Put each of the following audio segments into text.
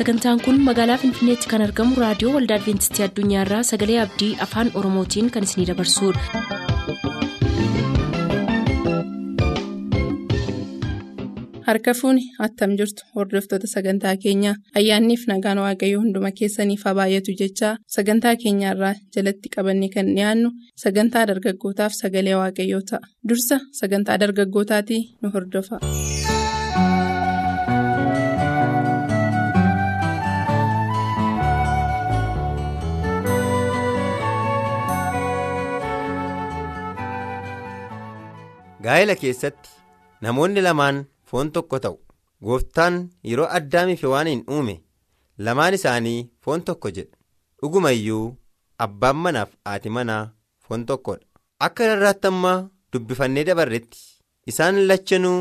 sagantaan kun magaalaa finfinneetti kan argamu raadiyoo waldaa adventistii addunyaarraa sagalee abdii afaan oromootiin kan isinidabarsudha. harka fuuni attam jirtu hordoftoota sagantaa keenyaa ayyaanniif nagaan waaqayyoo hunduma keessaniif haa baay'atu jechaa sagantaa keenyaarraa jalatti qabanne kan dhiyaannu sagantaa dargaggootaaf sagalee waaqayyoo ta'a dursa sagantaa dargaggootaatii nu hordofa. Gaa'ela keessatti namoonni lamaan foon tokko ta'u gooftaan yeroo addaamiif waan uume lamaan isaanii foon tokko jedha dhuguma iyyuu abbaan manaaf haati manaa foon tokkodha akka irraatti ammaa dubbifannee dabarretti isaan lachanuu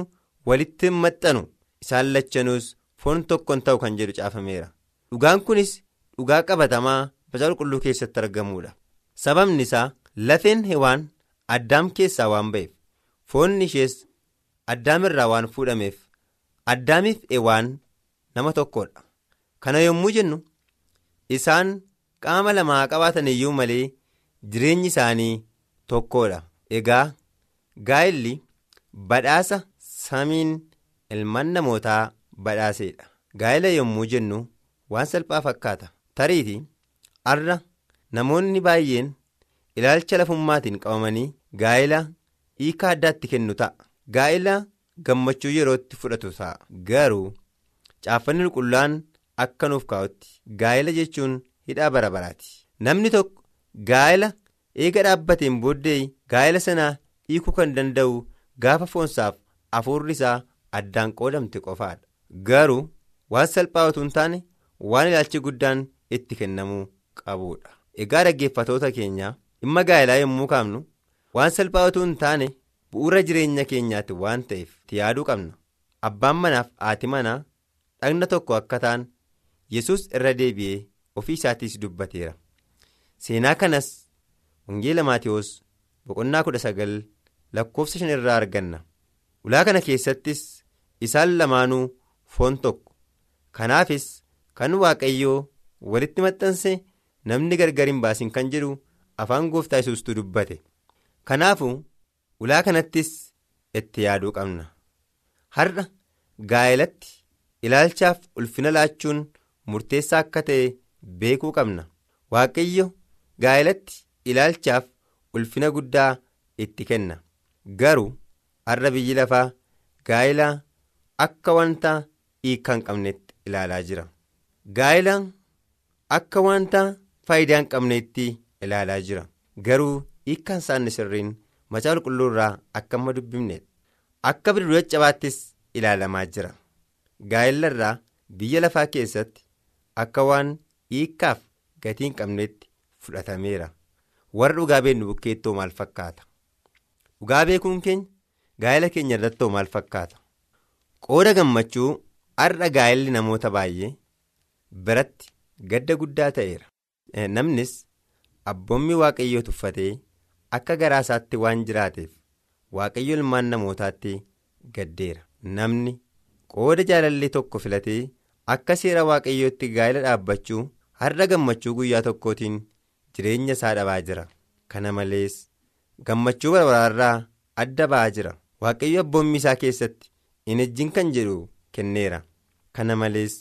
walitti maxxanu isaan lachanuus foon tokkon ta'u kan jedhu caafameera. Dhugaan kunis dhugaa qabatamaa macaafa qulqulluu keessatti argamuudha sababni isaa lafeen hewaan addaam keessaa waan ba'eef foonni ishees addaamirraa waan fuudhameef addaamiif hewaan nama tokkodha kana yommuu jennu isaan qaama lamaa qabaatan iyyuu malee jireenyi isaanii tokkodha egaa gaa'elli badhaasa samiin ilmaan namootaa badhaaseedha gaa'ela yommuu jennu waan salphaa fakkaata. Tariiti arra namoonni baay'een ilaalcha lafummaatiin qabamanii gaa'ela hiika addaatti kennu ta'a. Gaa'ela gammachuu yerootti fudhatu ta'a. Garuu caaffanni qulqulluun akka nuuf kaa'utti gaa'ela jechuun hidhaa bara baraati. Namni tokko gaa'ela eega dhaabbateen booddee gaa'ela sanaa hiikuu kan danda'u gaafa foonsaaf hafuurri isaa addaan qoodamte qofaadha. Garuu waan salphaa utuu hin taane waan ilaalchi guddaan itti kennamuu qabuudha. Egaa dhaggeeffatoota keenya dhimma gaa'elaa yommuu kaafnu waan salphaa utuu hin taane bu'uura jireenya keenyaatti waan ta'eef yaaduu qabna. Abbaan manaaf haati manaa dhagna tokko akka ta'an yesus irra deebi'ee ofii isaatiis dubbateera. Seenaa kanas wangeela maatiyoos boqonnaa kudha sagal lakkoofsa shan irraa arganna. Ulaa kana keessattis isaan lamaanuu foon tokko. Kanaafis kan waaqayyoo walitti maxxanse namni gargar hin baasin kan jedhu afaan gooftaa yesuustuu dubbate kanaafu ulaa kanattis itti yaaduu qabna. Har'a gaa'elatti ilaalchaaf ulfina laachuun murteessaa akka ta'e beekuu qabna. Waaqayyo gaa'elatti ilaalchaaf ulfina guddaa itti kenna. Garuu har'a biyyi lafaa gaa'ela akka wanta hiika hin qabnetti ilaalaa jira. Gaa'ela akka wanta faayidaa hin qabnetti ilaalaa jira. Garuu hiikkaan isaanii sirriin macaafa qulqulluu irraa akka amma dubbifneedha akka bidiruu caccabaattis ilaalamaa jira. Gaa'ela irraa biyya lafaa keessatti akka waan hiikkaaf gatii hin qabnetti fudhatameera. Warra dhugaa beeknu bukkeettoo maal fakkaata? Dhugaa beekuun keenya gaa'ela keenya irrattoo maal fakkaata? Qooda gammachuu har'a gaa'elli namoota baay'ee biratti gadda guddaa ta'eera. Namnis abboommi waaqayyoo tuffatee akka garaa isaatti waan jiraateef waaqayyo ilmaan namootaatti gaddeera. Namni qooda jaalallee tokko filatee akka seera waaqayyootti gaa'ela dhaabbachuu har'a gammachuu guyyaa tokkootiin jireenya isaa dhabaa jira. Kana malees gammachuu barbaraarraa adda ba'aa jira. Waaqayyo abboommi isaa keessatti hin ejjin kan jedhu kenneera. Kana malees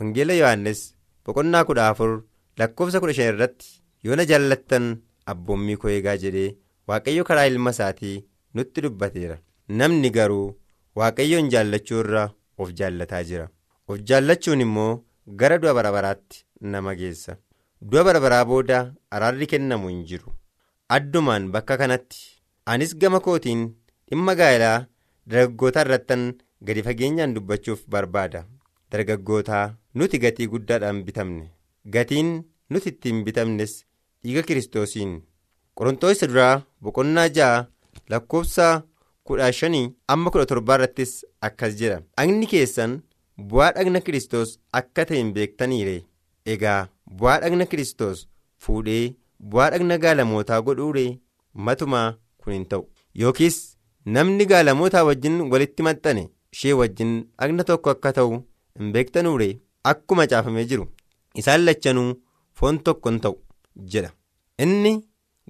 wangeela yohaannis boqonnaa kudha afur lakkoofsa kudha shan irratti yoo na jaallattan abboommii koo eegaa jedhee waaqayyo karaa ilma isaatii nutti dubbateera. Namni garuu waaqayyoon jaallachuu irra of jaallataa jira. Of jaallachuun immoo gara du'a bara baraatti nama geessa. Du'a bara baraa booda araarri kennamu hin jiru. Addumaan bakka kanatti anis gama kootiin dhimma gaa'elaa dargaggoota irrattan gadi fageenyaan dubbachuuf barbaada. Dargaggootaa nuti gatii guddaadhaan bitamne. Gatiin nuti ittiin bitamnes dhiiga kiristoosiin qorontoota duraa boqonnaa ja'a lakkoofsa kudha shanii amma kudha torbaa irrattis akkas jedha dhagni keessan bu'aa dhagna kiristoos akka ta'e hin beektaniire egaa bu'aa dhagna kiristoos fuudhee bu'aa dhagna gaalamootaa godhuure matumaa kun hin ta'u. Yookiis namni gaalamootaa wajjin walitti maxxane ishee wajjin dhagna tokko akka ta'u hin beektanuure akkuma caafamee jiru. Isaan lachanuu foon tokko hin ta'u jedha. Inni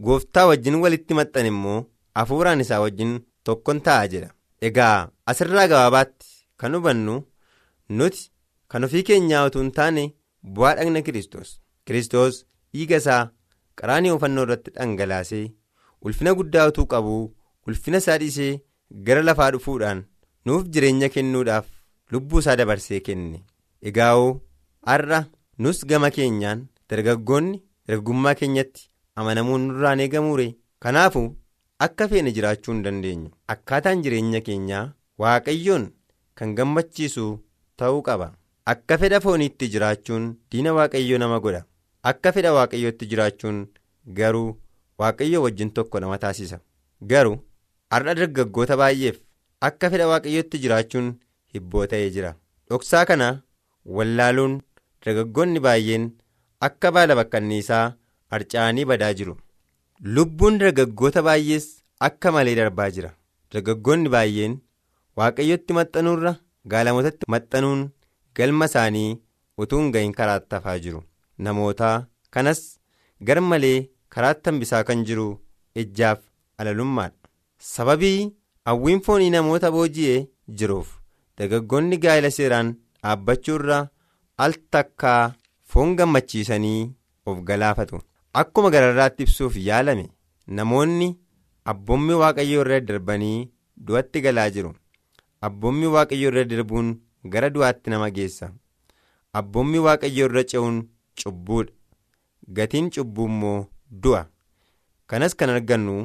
gooftaa wajjin walitti maxxan immoo hafuuraan isaa wajjin tokkon ta'a jedha. Egaa asirraa gabaabaatti kan hubannu nuti kan ofii keenyaa utuu hin taane bu'aa dhagna kiristoos. Kiristoos dhiiga isaa qaraanii ufannoo irratti dhangalaasee ulfina guddaa utuu qabu ulfina isaa dhiisee gara lafaa dhufuudhaan nuuf jireenya kennuudhaaf lubbuu isaa dabarsee kenne. Egaa'oo har'a nus gama keenyaan dargaggoonni dargaggummaa keenyatti amanamuun nurraan eegamuure kanaafu akka feene jiraachuu hin dandeenyu akkaataan jireenya keenyaa waaqayyoon kan gammachiisu ta'uu qaba. Akka fedha fooniitti jiraachuun diina waaqayyoo nama godha. Akka fedha waaqayyootti jiraachuun garuu waaqayyoo wajjin tokko nama taasisa. Garuu har'a dargaggoota baay'eef akka fedha waaqayyootti jiraachuun hibboo ta'ee jira. Dhoksaa kana wallaaluun dargaggoonni baay'een akka baala bakkanniisaa harca'anii badaa jiru. Lubbuun dargaggoota baay'ees akka malee darbaa jira. Dargaggoonni baay'een waaqayyotti maxxanuurra gaalamootatti maxxanuun galma isaanii utuu hin gahin karaatti hafaa jiru. Namoota kanas gar malee karaatti hambisaa kan jiru ejjaaf alalummaadha. Sababii hawwiin foonii namoota booji'ee jiruuf dargaggoonni gaa'ela seeraan dhaabbachuurra al takkaa foon gammachiisanii of galaafatu. Akkuma gararraatti ibsuuf yaalame namoonni abboommi waaqayyoo irra darbanii du'atti galaa jiru. Abboommi waaqayyoo irra darbuun gara du'aatti nama geessa. Abboommi waaqayyoo irra ce'uun cubbuudha gatiin cubbuu immoo du'a. Kanas kan argannu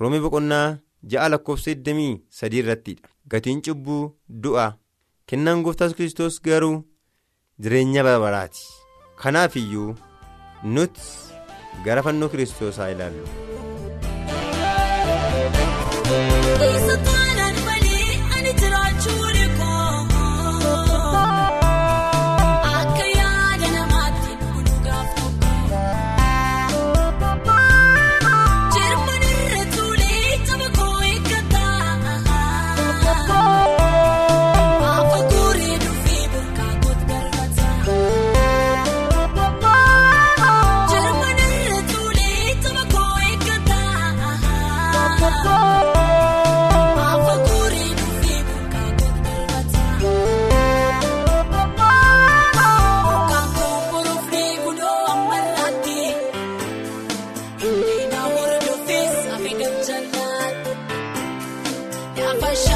roomii boqonnaa ja'a lakkoofsa 23 irrattidha gatiin cubbuu du'a. Kennaan gooftaas kiristoos garuu jireenya barbaraati kanaaf iyyuu nuti gara fannoo kiristoos haa ilaallu. faixa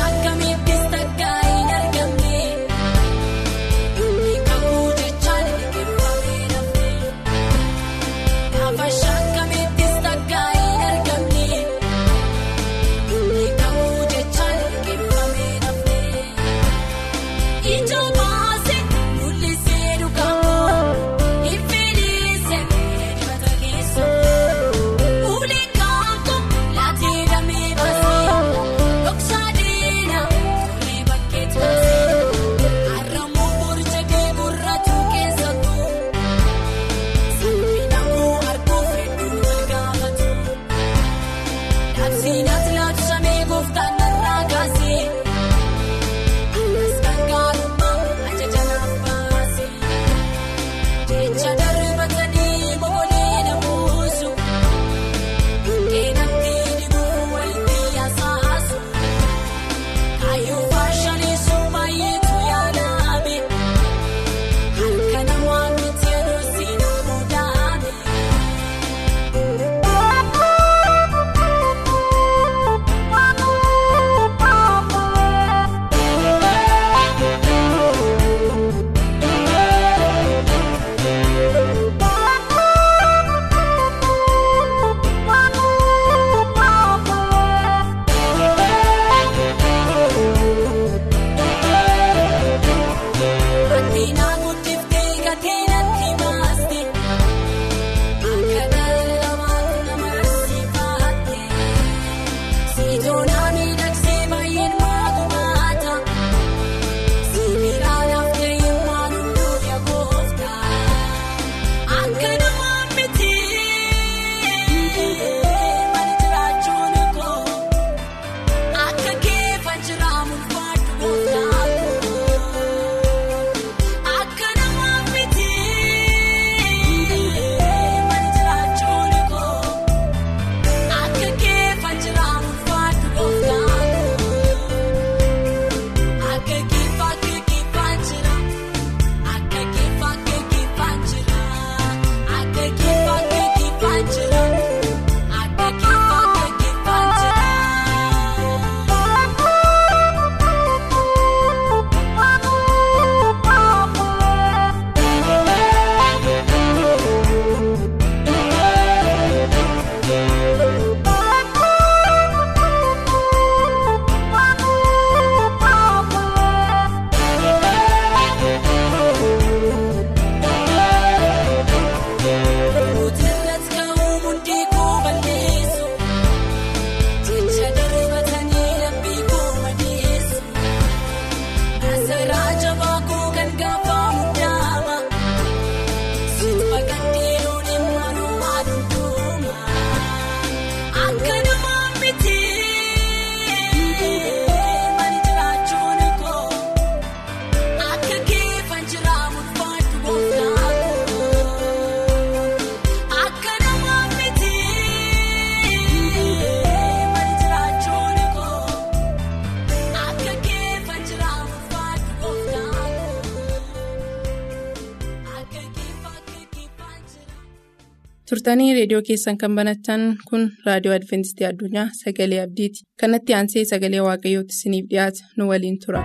turtanii reediyoo keessan kan banatan kun raadiyoo adventistii addunyaa sagalee abdiiti kanatti aansee sagalee waaqayyootti isiniif dhiyaata nu waliin tura.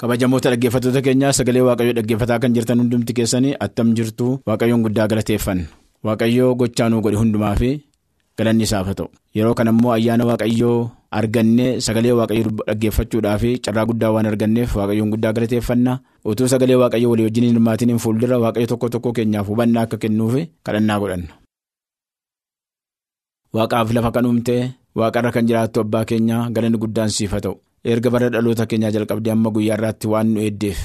kabajamoota dhaggeeffattoota keenyaa sagalee waaqayyoo dhaggeeffataa kan jirtan hundumti keessanii attam jirtu waaqayyoon guddaa galateeffanna waaqayyoo gochaa nuu godhe hundumaa fi galanni isaaf haa ta'u yeroo kana immoo ayyaana waaqayyoo argannee sagalee waaqayyoo dhaggeeffachuudhaa fi carraa guddaa waan arganneef waaqayyoon guddaa galateeffanna utuu sagalee waaqayyoo walii wajjin hin hirmaatiin fuuldura waaqayyo tokko tokko keenyaaf hubannaa akka kennuuf kadhannaa godhanna. waaqaaf lafa kan uumte waaqarra kan jiraattu abbaa keenyaa galanni guddaan siif haa ta'u. erga bara dhaloota keenyaa jalqabdee amma guyyaa irraatti waan nu eeddeef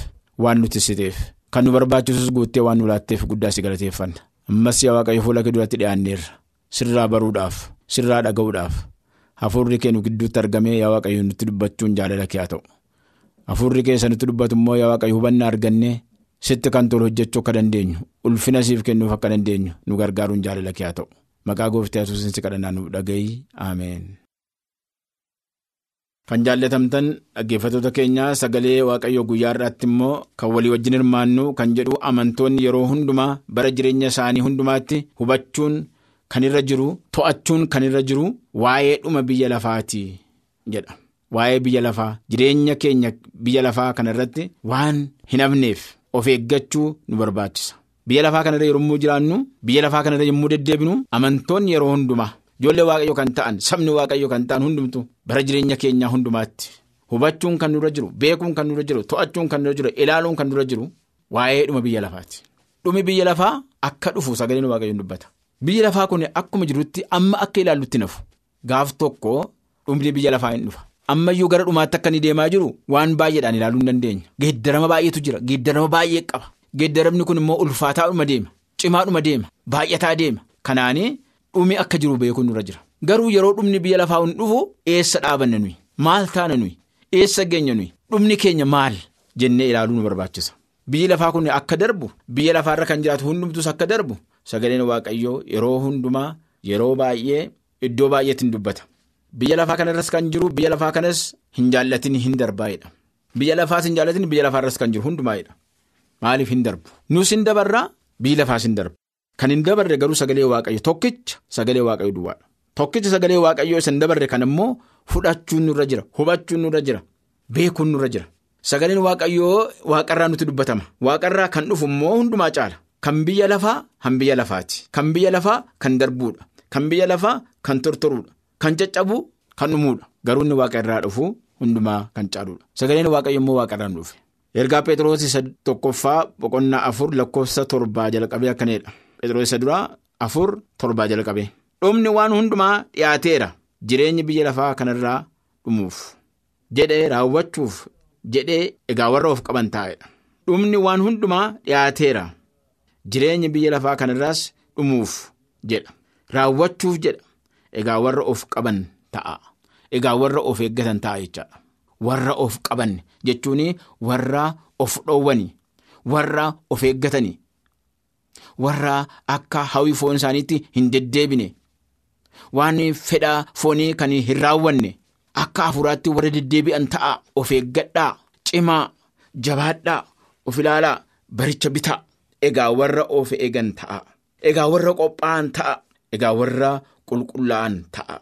waan nu tissiteef kan nu barbaachisus guuttee waan nu laatteef guddaa si galateeffanna ammas yaa waaqayyo fuula kee duratti dhiyaanneerra sirraa baruudhaaf sirraa dhaga'uudhaaf. Hafuurri kee nu gidduutti argamee yaa waaqayyo nutti dubbachuun jaalala kee haa ta'u. Hafuurri kee dubbatu immoo yaa waaqayyo hubannaa argannee sitti kan tolu hojjechuu akka dandeenyu ulfina siif kennuuf akka dandeenyu nu gargaaruun jaalala kee haa ta'u. Maqaa gooftaa yesuusiin si kadhannaa nuuf dhaga'i. Ameen. Kan jaallatamtan dhaggeeffattoota keenyaa sagalee waaqayyoo guyyaa irraatti immoo kan walii wajjin hirmaannu kan jedhu amantoonni yeroo hundumaa bara jireenya isaanii hundumaatti hubachuun kan irra jiru to'achuun kan irra jiru waa'ee dhuma biyya lafaati jedha. Waa'ee biyya lafaa jireenya keenya biyya lafaa kana irratti waan hin hafneef of eeggachuu nu barbaachisa. Biyya lafaa kanarra yommuu jiraannu biyya lafaa kanarra yommuu deddeebinu amantoonni yeroo hundumaa. Ijoollee waaqayyo kan ta'an sabni waaqayyo kan ta'an hundumtu bara jireenya keenyaa hundumaatti hubachuun kan nurra jiru beekuun kan nurra jiru to'achuun kan nurra jiru ilaaluun kan nurra jiru waa'ee dhuma biyya lafaati. Dhumi biyya lafaa akka dhufu sagaleen waaqayyoon dubbata. Biyya lafaa kun akkuma jirutti amma akka ilaallutti nafu. Gaaf tokko dhumni biyya lafaa hin dhufa. Ammayyuu gara dhumaatti akka inni deemaa jiru waan baay'eedhaan ilaaluu hin dandeenya. Geeddarama baay'eetu jira. Geeddarama baay'ee qaba. Geeddaramni kun immoo ulfaataadhuma deema. Cimaadhuma deema. Baay'ataa deema. Kanaanii. Dhumi akka jiru beekuun nurra jira. Garuu yeroo dhumni biyya lafaa hin dhufu eessa dhaabanna nuyi? Maal taana nuyi? Eessa geenya nuyi? Dhumni keenya maal? Jennee ilaaluu nu barbaachisa. Biyyi lafaa kun akka darbu biyya lafaarra kan jiraatu hundumtus akka darbu sagaleen waaqayyoo yeroo hundumaa yeroo baay'ee iddoo baay'eetti hin dubbata. Biyya lafaa kanarras kan jiru biyya lafaa kanas hin jaallatin hin darbaa'edha biyya lafaas hin jaallatin biyya lafaarras kan jiru hundumaa'edha maaliif hin darbu? Nus hin dabarraa biyyi lafaas hin darbu. Kan hin dabarre garuu sagalee waaqayyo tokkicha sagalee waaqayyo duwwaadha. Tokkicha sagalee waaqayyoo isa hin dabarre kan immoo fudhachuun nurra jira hubachuun nurra jira beekuun nurra jira. Sagaleen waaqayyoo waaqarraa nutti dubbatama. Waaqarraa kan dhufu immoo hundumaa caala kan biyya lafaa han biyya lafaati kan biyya lafaa kan darbuudha. Kan biyya lafaa kan tortoruudha. Kan caccabu kan dhumuudha garuu inni waaqarraa dhufu hundumaa kan caaluudha. Sagaleen waaqayyo immoo waaqarraan dhufe. Ergaa Pheexroos isa tokkoffaa boqonnaa afur lakkoofsa torbaa jalqabee akkanidha. Isa duraa afur torbaa jalqabee. Dhumni waan hundumaa dhiyaateera jireenyi biyya lafaa kanarraa dhumuuf. Jedhee raawwachuuf. Jedhee egaa warra of qaban taa'edha. Dhumni waan hundumaa dhiyaateera jireenyi biyya lafaa kanarraas dhumuuf jedha. Raawwachuuf jedha. Egaa warra of qaban ta'a. Egaa warra of eeggatan ta'a jechaadha. Warra of qaban jechuun warra of dhoowwani. Warra of eeggatani. Warra akka hawwi foon isaaniitti hin deddeebine. Waan fedhaa foonii kan hin raawwanne. Akka hafuuraatti warra deddeebi'an ta'a. Of eeggadhaa. Cimaa. Jabaadhaa. Of ilaalaa. Baricha bitaa egaa warra of eegan ta'a. Egaa warra qophaa'an ta'a. Egaa warra qulqullaa'an ta'a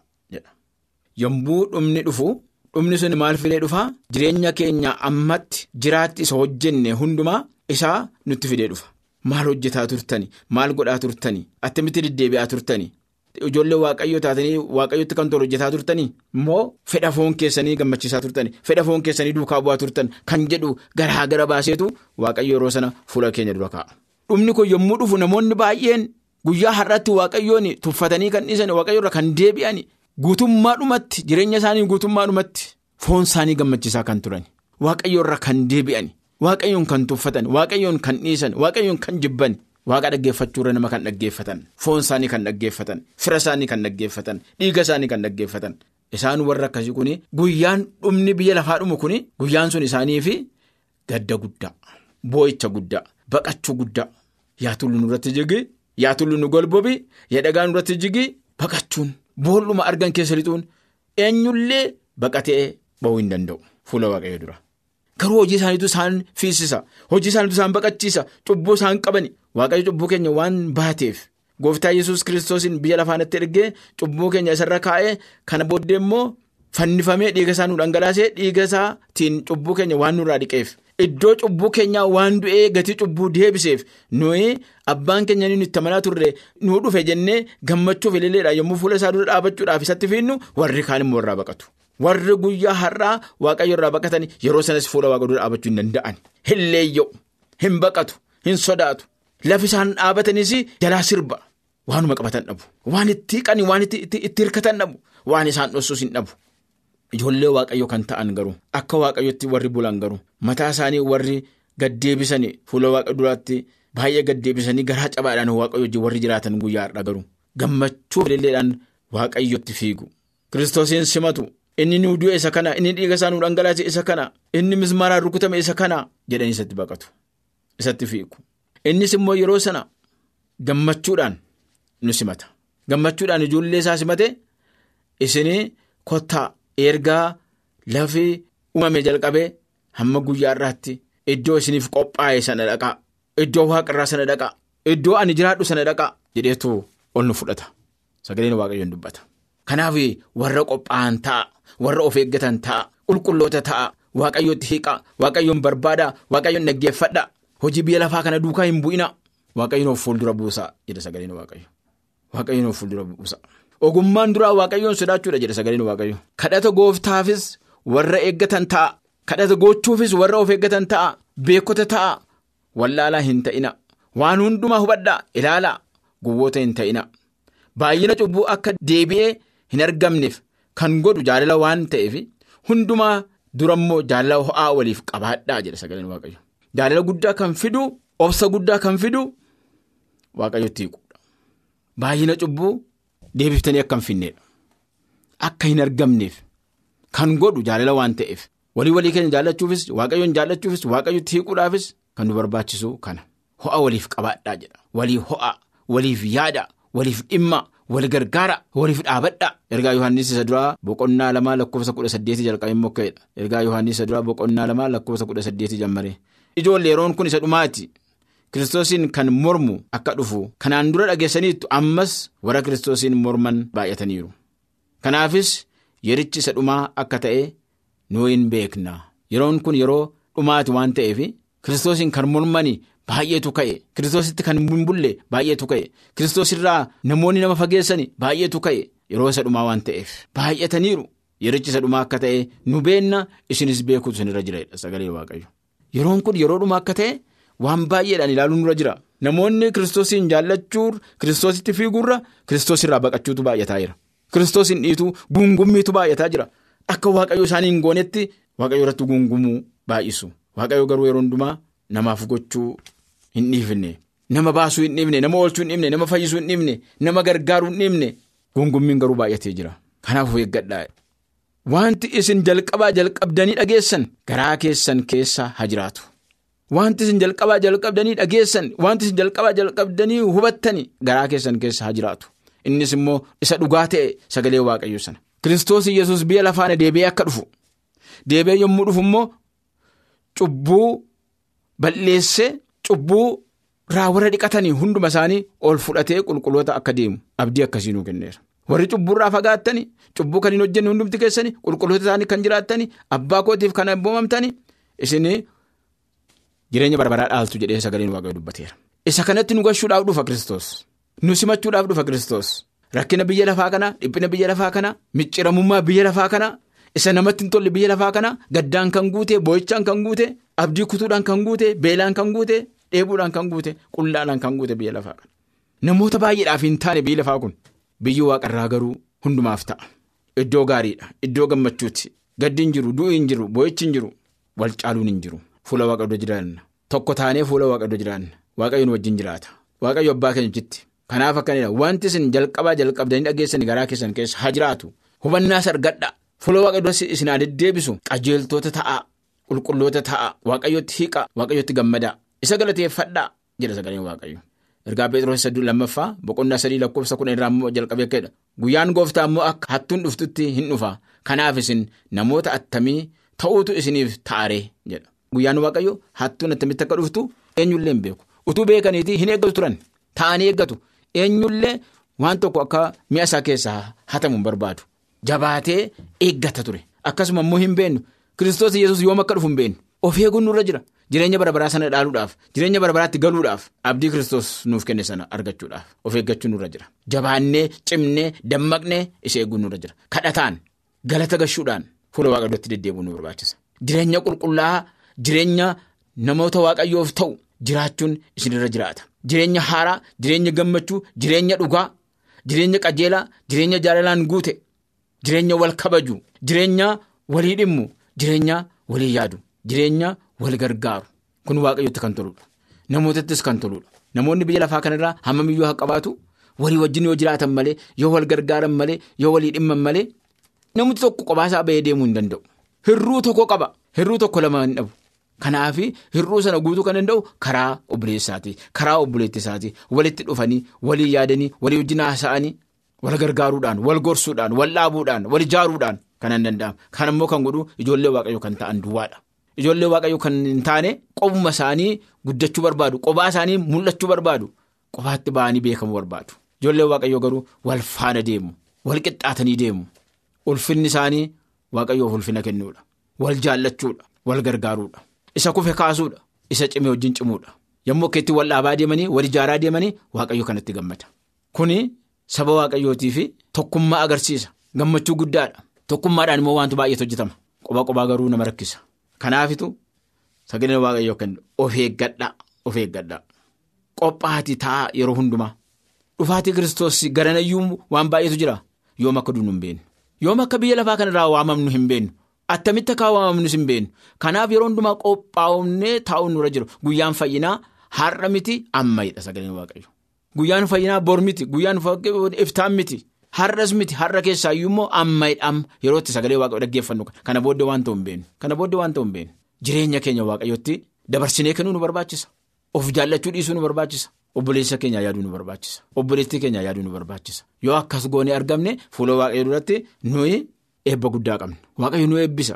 yommuu dhumni dhufu. Dhumni sun maal fidee dhufaa jireenya keenya ammatti jiraatti isa hojjenne hundumaa isaa nutti fidee dhufa. Maal hojjetaa turtani? Maal godhaa turtani? Attamitti deddeebi'aa turtani? Ijoollee waaqayyoo taatanii waaqayyotti kan tolu hojjetaa turtanii immoo fedha foon keessanii gammachiisaa turtani? Fedha foon keessanii duukaa bu'aa turtan kan jedhu garaa gara baaseetu waaqayyo yeroo sana fuula keenya dura kaa'a. Dhumni kun yommuu dhufu namoonni baay'een guyyaa har'aatti waaqayyoon tuffatanii kan dhiisan waaqayyo irra kan deebi'an. Guutummaadhumatti jireenya isaanii guutummaadhumatti foon isaanii gammachiisaa kan turan. Waaqayyo irra kan deebi'an waaqayyoon kan tuffatan waaqayyoon kan dhiisan waaqayyoon kan jibban. Waaqa dhaggeeffachuurra nama kan dhaggeeffatan foon isaanii kan dhaggeeffatan fira isaanii kan dhaggeeffatan dhiiga isaanii kan dhaggeeffatan. Isaan warra akkasii kun guyyaan dhumni biyya lafaa dhumu kun guyyaan sun isaanii fi gadda guddaa boo'icha guddaa baqachuu guddaa yaa tullu nurratti jigi yaa tullu nu golbobi yaa dhagaa nurratti jigi baqachuun. Boolluma argan keessa lixuun eenyullee baqatee ba'uu hin danda'u fuula waaqayyo dura. Garuu hojii isaaniitu isaan fiisisa hojii isaaniitu isaan baqachiisa cubbuu isaan qabani waaqayyo cubbuu keenya waan baateef gooftaa yesus kiristoosiin biyya lafaanatti ergee cubbuu keenya isarra kaa'ee kana booddee immoo fannifamee dhiiga isaa nu dhangalaasee dhiiga isaatiin cubbuu keenya waan nurraa dhiqeef iddoo cubbuu keenyaa waan du'ee gatii cubbuu deebiseef nuyi abbaan keenya ni itti amanaa turre nu dhufe jennee gammachuuf ililleedha. Yommuu fuula isaa dura dhaabachuudhaaf isatti fiinnu warri kaan immoo irraa baqatu. warri guyyaa har'aa waaqayyo irraa baqatan yeroo sanas fuula waaqa dura dhaabachuu hin danda'an. Hin leeyya'u hin baqatu hin sodaatu. Lafi isaan dhaabatanis jalaa sirba. Waanuma qabatan dhabu. Waan itti hiiqanii waan itti hirkatan dhabu. Waan isaan dhossus hin dhabu. Ijoollee waaqayyo kan ta'an garuu akka waaqayyotti warri bulan garuu mataa isaanii warri gaddeebisanii fuula waaqa duraatti baay'ee gaddeebisanii garaa cabaadhaan waaqayyo wajjin warri jiraatan guyyaa har'a garuu. Gammachuu ililleedhaan waaqayyotti fiigu. Kiristoosiin simatu. Inni nu du'e isa kana inni dhiiga isaa nu dhangalaase isa kana inni mismaaraan rukutame isa kana jedhanii isatti baqatu. Isatti fiigu. Innis immoo yeroo sana gammachuudhaan nu simata. Gammachuudhaan ijoollee isaa simate isinii kottaa ergaa lafi uumame jalqabee hamma guyyaa irraatti iddoo isiniif qophaa'e sana dhaqaa iddoo waaqarraa sana dhaqaa iddoo ani jiraadhu sana dhaqaa jedheetu ol nu fudhata. Sagaleen waaqayyoon dubbata. Kanaaf warra qophaa'an ta'a. warra of eeggatan ta'a qulqulloota ta'a waaqayyootti hiiqa waaqayyoon barbaada waaqayyoon dhaggeeffadha hojii biyya lafaa kana duukaa hin bu'ina. Waaqayyoon of fuuldura buusa jedha sagaleen waaqayyo waaqayyoon of fuuldura buusa ogummaan duraa waaqayyoon sodaachuudha jedha sagaleen waaqayyo kadhata gooftaafis warra eeggatan ta'a. Kadhata gochuufis warra of eeggatan ta'a. Beekota ta'a. Wallaalaa hin ta'ina. Waan hundumaa hubadhaa. Ilaalaa. Gowwoota hin ta'ina. Baay'ina cubbuu akka deebi'ee hin argamneef. Kan godhu jaalala waan ta'eef hundumaa durammoo jaalala ho'aa waliif qabaadhaa jedha sagaleen waaqayyo. Jaalala guddaa kan fidu obsa guddaa kan fidu waaqayyotti hiikuudha. Baay'ina cubbuu deebiftanii akka hin finneedha. Akka hin argamneef kan godhu jaalala waan ta'eef walii walii keenya jaallachuufis waaqayyoon jaallachuufis waaqayyotti hiikuudhaafis kan nu barbaachisu kana. Ho'a waliif qabaadhaa jedha. Waliif ho'a waliif yaada waliif dhimma. wal gargaara waliif dhaabadha ergaa yohaannis isa duraa boqonnaa lamaa lakkoofsa kudha saddeeti jalqabee mokkeedha ergaa yohaannis isa duraa boqonnaa lamaa lakkoofsa kudha saddeeti jalqabee ijoollee yeroon kun isa dhumaati kiristoosiin kan mormu akka dhufu kanaan dura dhageessaniittu ammas warra kiristoosiin morman baay'ataniiru. Kanaafis yerichi isa dhumaa akka ta'e nuu hin beekna. Yeroon kun yeroo dhumaati waan ta'eef kiristoosiin kan mormani. Baay'eetu ka'e. Kiristoositti kan hin bulle baay'eetu ka'e. Kiristoosirraa namoonni nama fageessani baay'eetu ka'e. Yeroo isa dhumaa waan ta'eef baay'ataniiru. Yerichi isa dhumaa akka ta'e nu beenna isinis beekuutu isinirra jira sagalee waaqayyo. Yeroon kun yeroo dhumaa akka ta'e waan baay'eedhaan ilaaluun nurra jira namoonni kiristoosiin jaallachuun kiristoositti fiiguurra kiristoosirraa baqachuutu baay'ataa jira kiristoosiin dhiitu guungummiitu baay'ataa jira akka waaqayyo isaanii hin goonetti waaqayyo irratti guungumuu baay'isu waaqayyo garuu yeroo hundumaa namaaf gochuu. Hin dhiifne nama baasuu hin dhiifne nama oolchuu hin dhiifne nama fayyisuu hin dhiifne nama gargaaruu hin dhiifne gungummiin garuu baay'atee jira. Kanaaf eeggadhaa. Wanti isin jalqabaa jalqabdanii dhageessan garaa keessan keessa haa jiraatu. Wanti isin jalqabaa jalqabdanii dhageessan wanti isin jalqabaa jalqabdanii hubattani garaa keessan keessa haa jiraatu. Innis immoo isa dhugaa ta'e sagalee waaqayyo sana. Kiristoos yesus biyya lafaana deebi'ee akka dhufu deebi'ee yommuu dhufu immoo cubbuu balleessee. Cubbuu irraa warra dhiqatanii hunduma isaanii ol fudhatee qulqulloota akka deemu abdii akkasii nuu kenneera. Warri cubburraa fagaattanii cubbuu kan hin hojjenne hundumti keessanii qulqulloota isaanii kan jiraattanii abbaa kootiif kan abboomamtanii isinii jireenya barbaraa dhaaltu jedhee sagaleen waaqayyo dubbateera. Isa kanatti nu gashuudhaaf dhufa Kiristoos. Nu simachuudhaaf dhufa Kiristoos. Rakkina biyya lafaa kana dhiphina biyya lafaa kana micciramummaa biyya lafaa kana isa namatti hin tolle biyya lafaa kana gaddaan kan guute boo'ichaan kan guute abdii kutuudhaan kan guute beelaan kan guute dheebuudhaan kan guute qullaadhaan kan guute biyya lafaa kana. Namoota baay'eedhaaf hin taane biyyi lafaa kun biyyi waaqarraa garuu hundumaaf ta'a. Iddoo gaariidha iddoo gammachuuti gaddi hin jiru du'i hin jiru boo'ichi hin jiru wal caaluun hin jiru fuula waaqayyoo jiraanna. Tokko taanee fuula waaqayyoo jiraanna. Waaqayyoon wajjin jiraata. Waaqayyo abbaa keenyachitti. Kanaaf akkanidha wanti isin jalqabaa jalqabdanii dhageessanii garaa keessan keessa haa jiraatu. Hubannaas argadha. Fuula waaqayyoo isin haa deddeebisu. Qajeeltoota ta'a. Qulqulloota ta'a. Waaqayyootti hiiqa. Waaqayyootti gammada isa galateeffadhaa jedha sagaleen waaqayyo. Ergaa Pheexroos sadii lammaffaa boqonnaa sadii lakkoofsa kudha irraa immoo jalqabee ka'edha. Guyyaan gooftaa immoo akka hattuun dhuftutti hin dhufa. Kanaaf isin namoota attamii ta'uutu isiniif ta'aree jedha. Guyyaan waaqayyo hattuun attamitti akka dhuftu eenyullee hin beeku. Utuu beekaniitii hin eeggatu turan. Ta'anii eeggatu. Eenyullee waan tokko akka mi'a isaa keessaa hatamu hin barbaadu. Jabaatee eeggata ture. Akkasuma immoo hin beennu. Kiristoos Yesuus yoom akka dhufu hin beennu. Of eeguun nurra jira. Jireenya bara baraa sana dhaaluudhaaf jireenya bara baraatti galuudhaaf abdii kiristoos nuuf kenne sana argachuudhaaf of eeggachuun nurra jira. Jabaannee cimnee dammaqnee isa eeguun nurra jira. Kadhataan galata gashuudhaan fuula waaqayyootti deddeebi'uu nu barbaachisa. Jireenya qulqullaa'aa jireenya namoota waaqayyoof ta'u jiraachuun isinirra jiraata. Jireenya haaraa jireenya gammachuu jireenya dhugaa jireenya qajeelaa jireenya jaalalaan guute jireenya wal kabaju jireenya walii dhimmu jireenya walii yaadu jireenya. wal gargaaru. Kun waaqayyotti kan toludha. Namootattis kan toludha. Namoonni biyya lafaa kanarraa hammamiyyuu haa qabaatu? Walii wajjin yoo jiraatan malee yoo wal gargaaran malee yoo walii dhimman malee namni tokko qobaasaa bahee deemuu hin danda'u. Hirruu tokko qaba. Hirruu tokko lama hin dhabu kanaaf hirruu sana guutuu kan danda'u karaa obboleessaati. Karaa obboleettisaati walitti dhufanii walii yaadanii walii wajjin haasa'anii wal gargaaruudhaan wal gorsuudhaan wal dhaabuudhaan wal ijaaruudhaan kan hin danda'amu kan immoo kan godhu ijoollee waaqayyo kan ta'an duwwaadha. Ijoollee waaqayyo kan hin taane qobuma isaanii guddachuu barbaadu qobaa isaanii mul'achuu barbaadu qobaatti ba'anii beekamuu barbaadu. Ijoollee waaqayyo garuu wal faana deemu wal qixxaatanii deemu. Ulfinni isaanii waaqayyoof ulfina kennuudha. Wal jaallachuudha wal gargaaruudha isa kufe kaasuudha isa cimee wajjin cimuudha yommuu akka itti wal dhaabaa deemanii wal ijaaraa deemanii waaqayyo kanatti gammada. Kuni saba waaqayyootii fi tokkummaa agarsiisa gammachuu guddaadha. Tokkummaadhaan immoo wantu baay'eetu hojjetama. Qoba qobaa garuu nama rakkisa. Kanaafitu sagaleen waaqayyoo kennu. Of eeggadhaa of eeggadhaa qophaati ta'a yeroo hundumaa. Dhufaatii kiristoos garanayyuu waan baay'eetu jira. Yoom akka duunu hin beennu yoom akka biyya lafaa kanarraa waamamnu hin beennu attamitti akka waamamnus hin beennu kanaaf yeroo hundumaa qophaa'umnee taa'uun nurra jiru. Guyyaan fayyinaa har'a miti ammayidha sagaleen waaqayyo guyyaan fayyinaa bor miti guyyaan iftaan miti. Har'as miti har'a keessaayyuu immoo ammayidha amma yerootti sagalee waaqayyoo dhaggeeffannu kana booddee waan ta'u hin beenu. Kana booddee waan ta'u hin beenu. Jireenya keenya waaqayyootti dabarsinee kennuu nu barbaachisa. Of jaallachuu dhiisuu nu barbaachisa. Obboleessa keenya yaaduu nu barbaachisa. Obboleettii keenya yaaduu nu barbaachisa. Yoo akkas goonee argamne fuula waaqayyoo duratti nuyi eebba guddaa qabna. Waaqayyo nu eebbisa.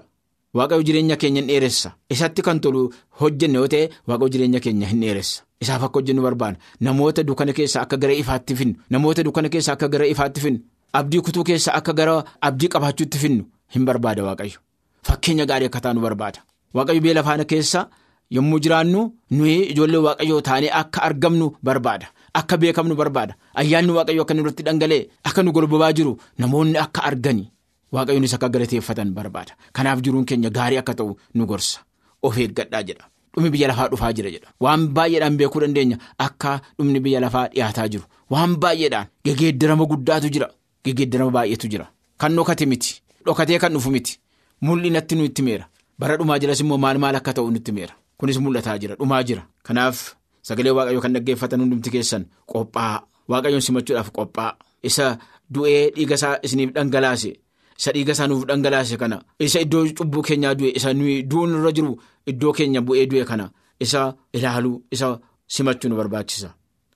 Waaqayyo jireenya keenya hin dheeressa. Isatti kan tolu hojjenne yoo ta'e waaqayyo jireenya keenya hin dheeressa. Isaaf akka hojjennu barbaana namoota dukkana keessa akka gara ifaatti finnu. Namoota dukkana keessa akka gara ifaatti finnu. Abdii kutuu keessa akka gara abdii qabaachuutti finnu hin barbaada waaqayyo. Fakkeenya gaarii akka taanu barbaada. Waaqayyo biyya lafaa keessa yommuu jiraannu nuyi ijoollee waaqayyoo taanee akka argamnu barbaada. Akka beekamnu barbaada. Ayyaanni waaqayyo akka nurratti dhangala'e akka nu golbobaa jiru namoonni akka argani waaqayyonis akka galateeffatan barbaada. Kanaaf jiruun keenya gaarii akka ta'u nu gorsa. Of eeggadhaa jedha. Dhumni biyya lafaa dhufaa jira jedha. Waan baay'eedhaan beekuu dandeenya. Akka dhumni biyya lafaa dhiyaataa jiru. Waan baay'eedhaan gegeeddarama guddaatu jira. Gegeeddarama baay'eetu jira. Kan dhokate miti. Dhokatee kan dhufu miti. Mul'inatti nu itti meera. Bara dhumaa jiras immoo maal maal akka ta'u nutti meera. Kunis mul'ataa jira. Dhumaa jira. Kanaaf sagalee waaqayyoo kan dhaggeeffatan hundumti keessan qophaa. Waaqayyoon simachuudhaaf qophaa. Isa du'ee dhiiga isaa isiniif dhangalaase. Isa dhiiga isaa nuuf dhangalaase kana. Isa iddoo cubbuu keenyaa du'e isa nuyi du'uun irra jiru iddoo keenya bu'ee du'e kana. Isa ilaaluu isa simachuu nu barbaachisa.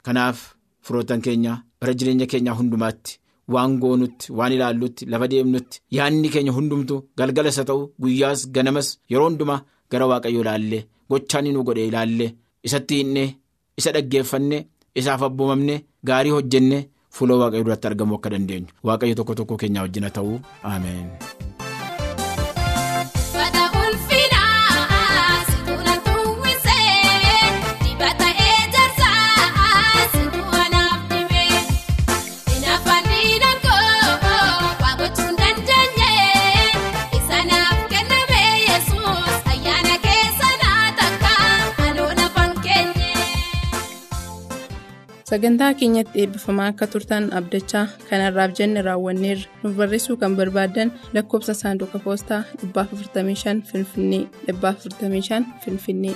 Kanaaf firoottan keenya bara jireenya keenyaa hundumaatti waan goonutti waan ilaallutti lafa deemnutti yaadni keenya hundumtu galgala isa ta'u guyyaas ganamas yeroo hundumaa gara waaqayyoo ilaallee gochaan nu godhe ilaallee isatti hinnee isa dhaggeeffanne isaaf abboomamne gaarii hojjenne. Fuula waaqayyoo duratti argamuu akka dandeenyu waaqayyo tokko tokko keenyaa wajjin haa ta'u ameen. Sagantaa keenyatti eebbifamaa akka turtan abdachaa kanarraaf jenne raawwanneerra nuuf barreessuu kan barbaadan lakkoobsa saanduqa poostaa 455 finfinnee 455 finfinnee.